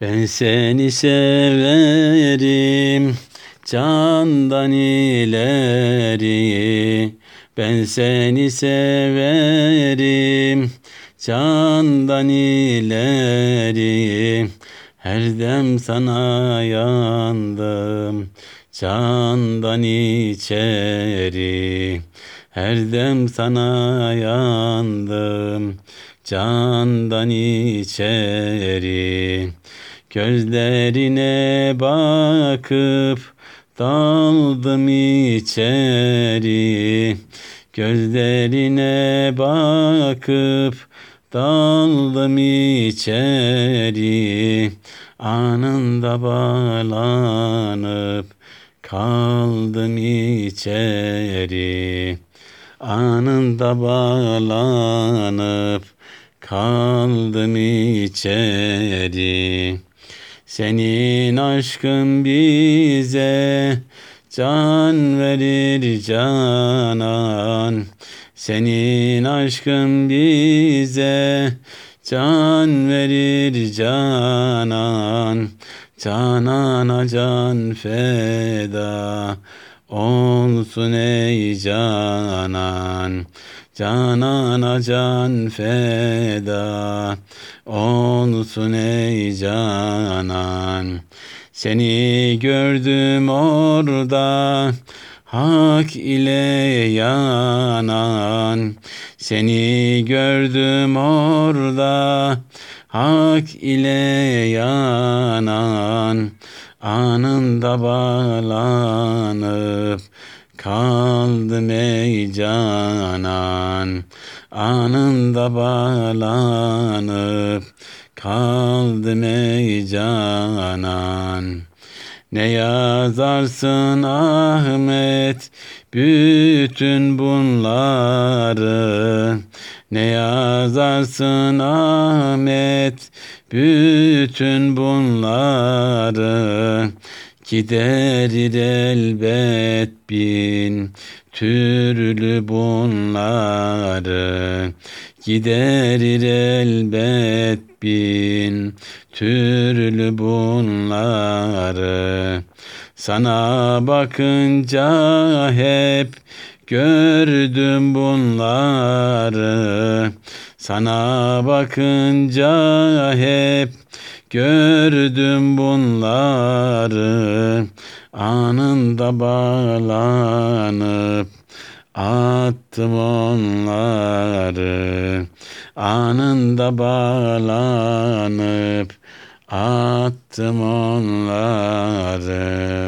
Ben seni severim candan ileri. Ben seni severim candan ileri. Her dem sana yandım candan içeri. Her dem sana yandım candan içeri Gözlerine bakıp daldım içeri. Gözlerine bakıp daldım içeri. Anında bağlanıp kaldım içeri. Anında bağlanıp kaldım içeri senin aşkın bize can verir canan. Senin aşkın bize can verir canan. Canana can feda olsun ey canan Canana can feda olsun ey canan. Seni gördüm orada hak ile yanan. Seni gördüm orada hak ile yanan. Anında bağlanıp kaldım ey canan Anında bağlanıp kaldım ey canan Ne yazarsın Ahmet bütün bunları? Ne yazarsın Ahmet bütün bunları Giderir elbet bin türlü bunları. Giderir elbet bin türlü bunları. Sana bakınca hep gördüm bunları Sana bakınca hep gördüm bunları. Anında bağlanıp attım onları. Anında bağlanıp attım onları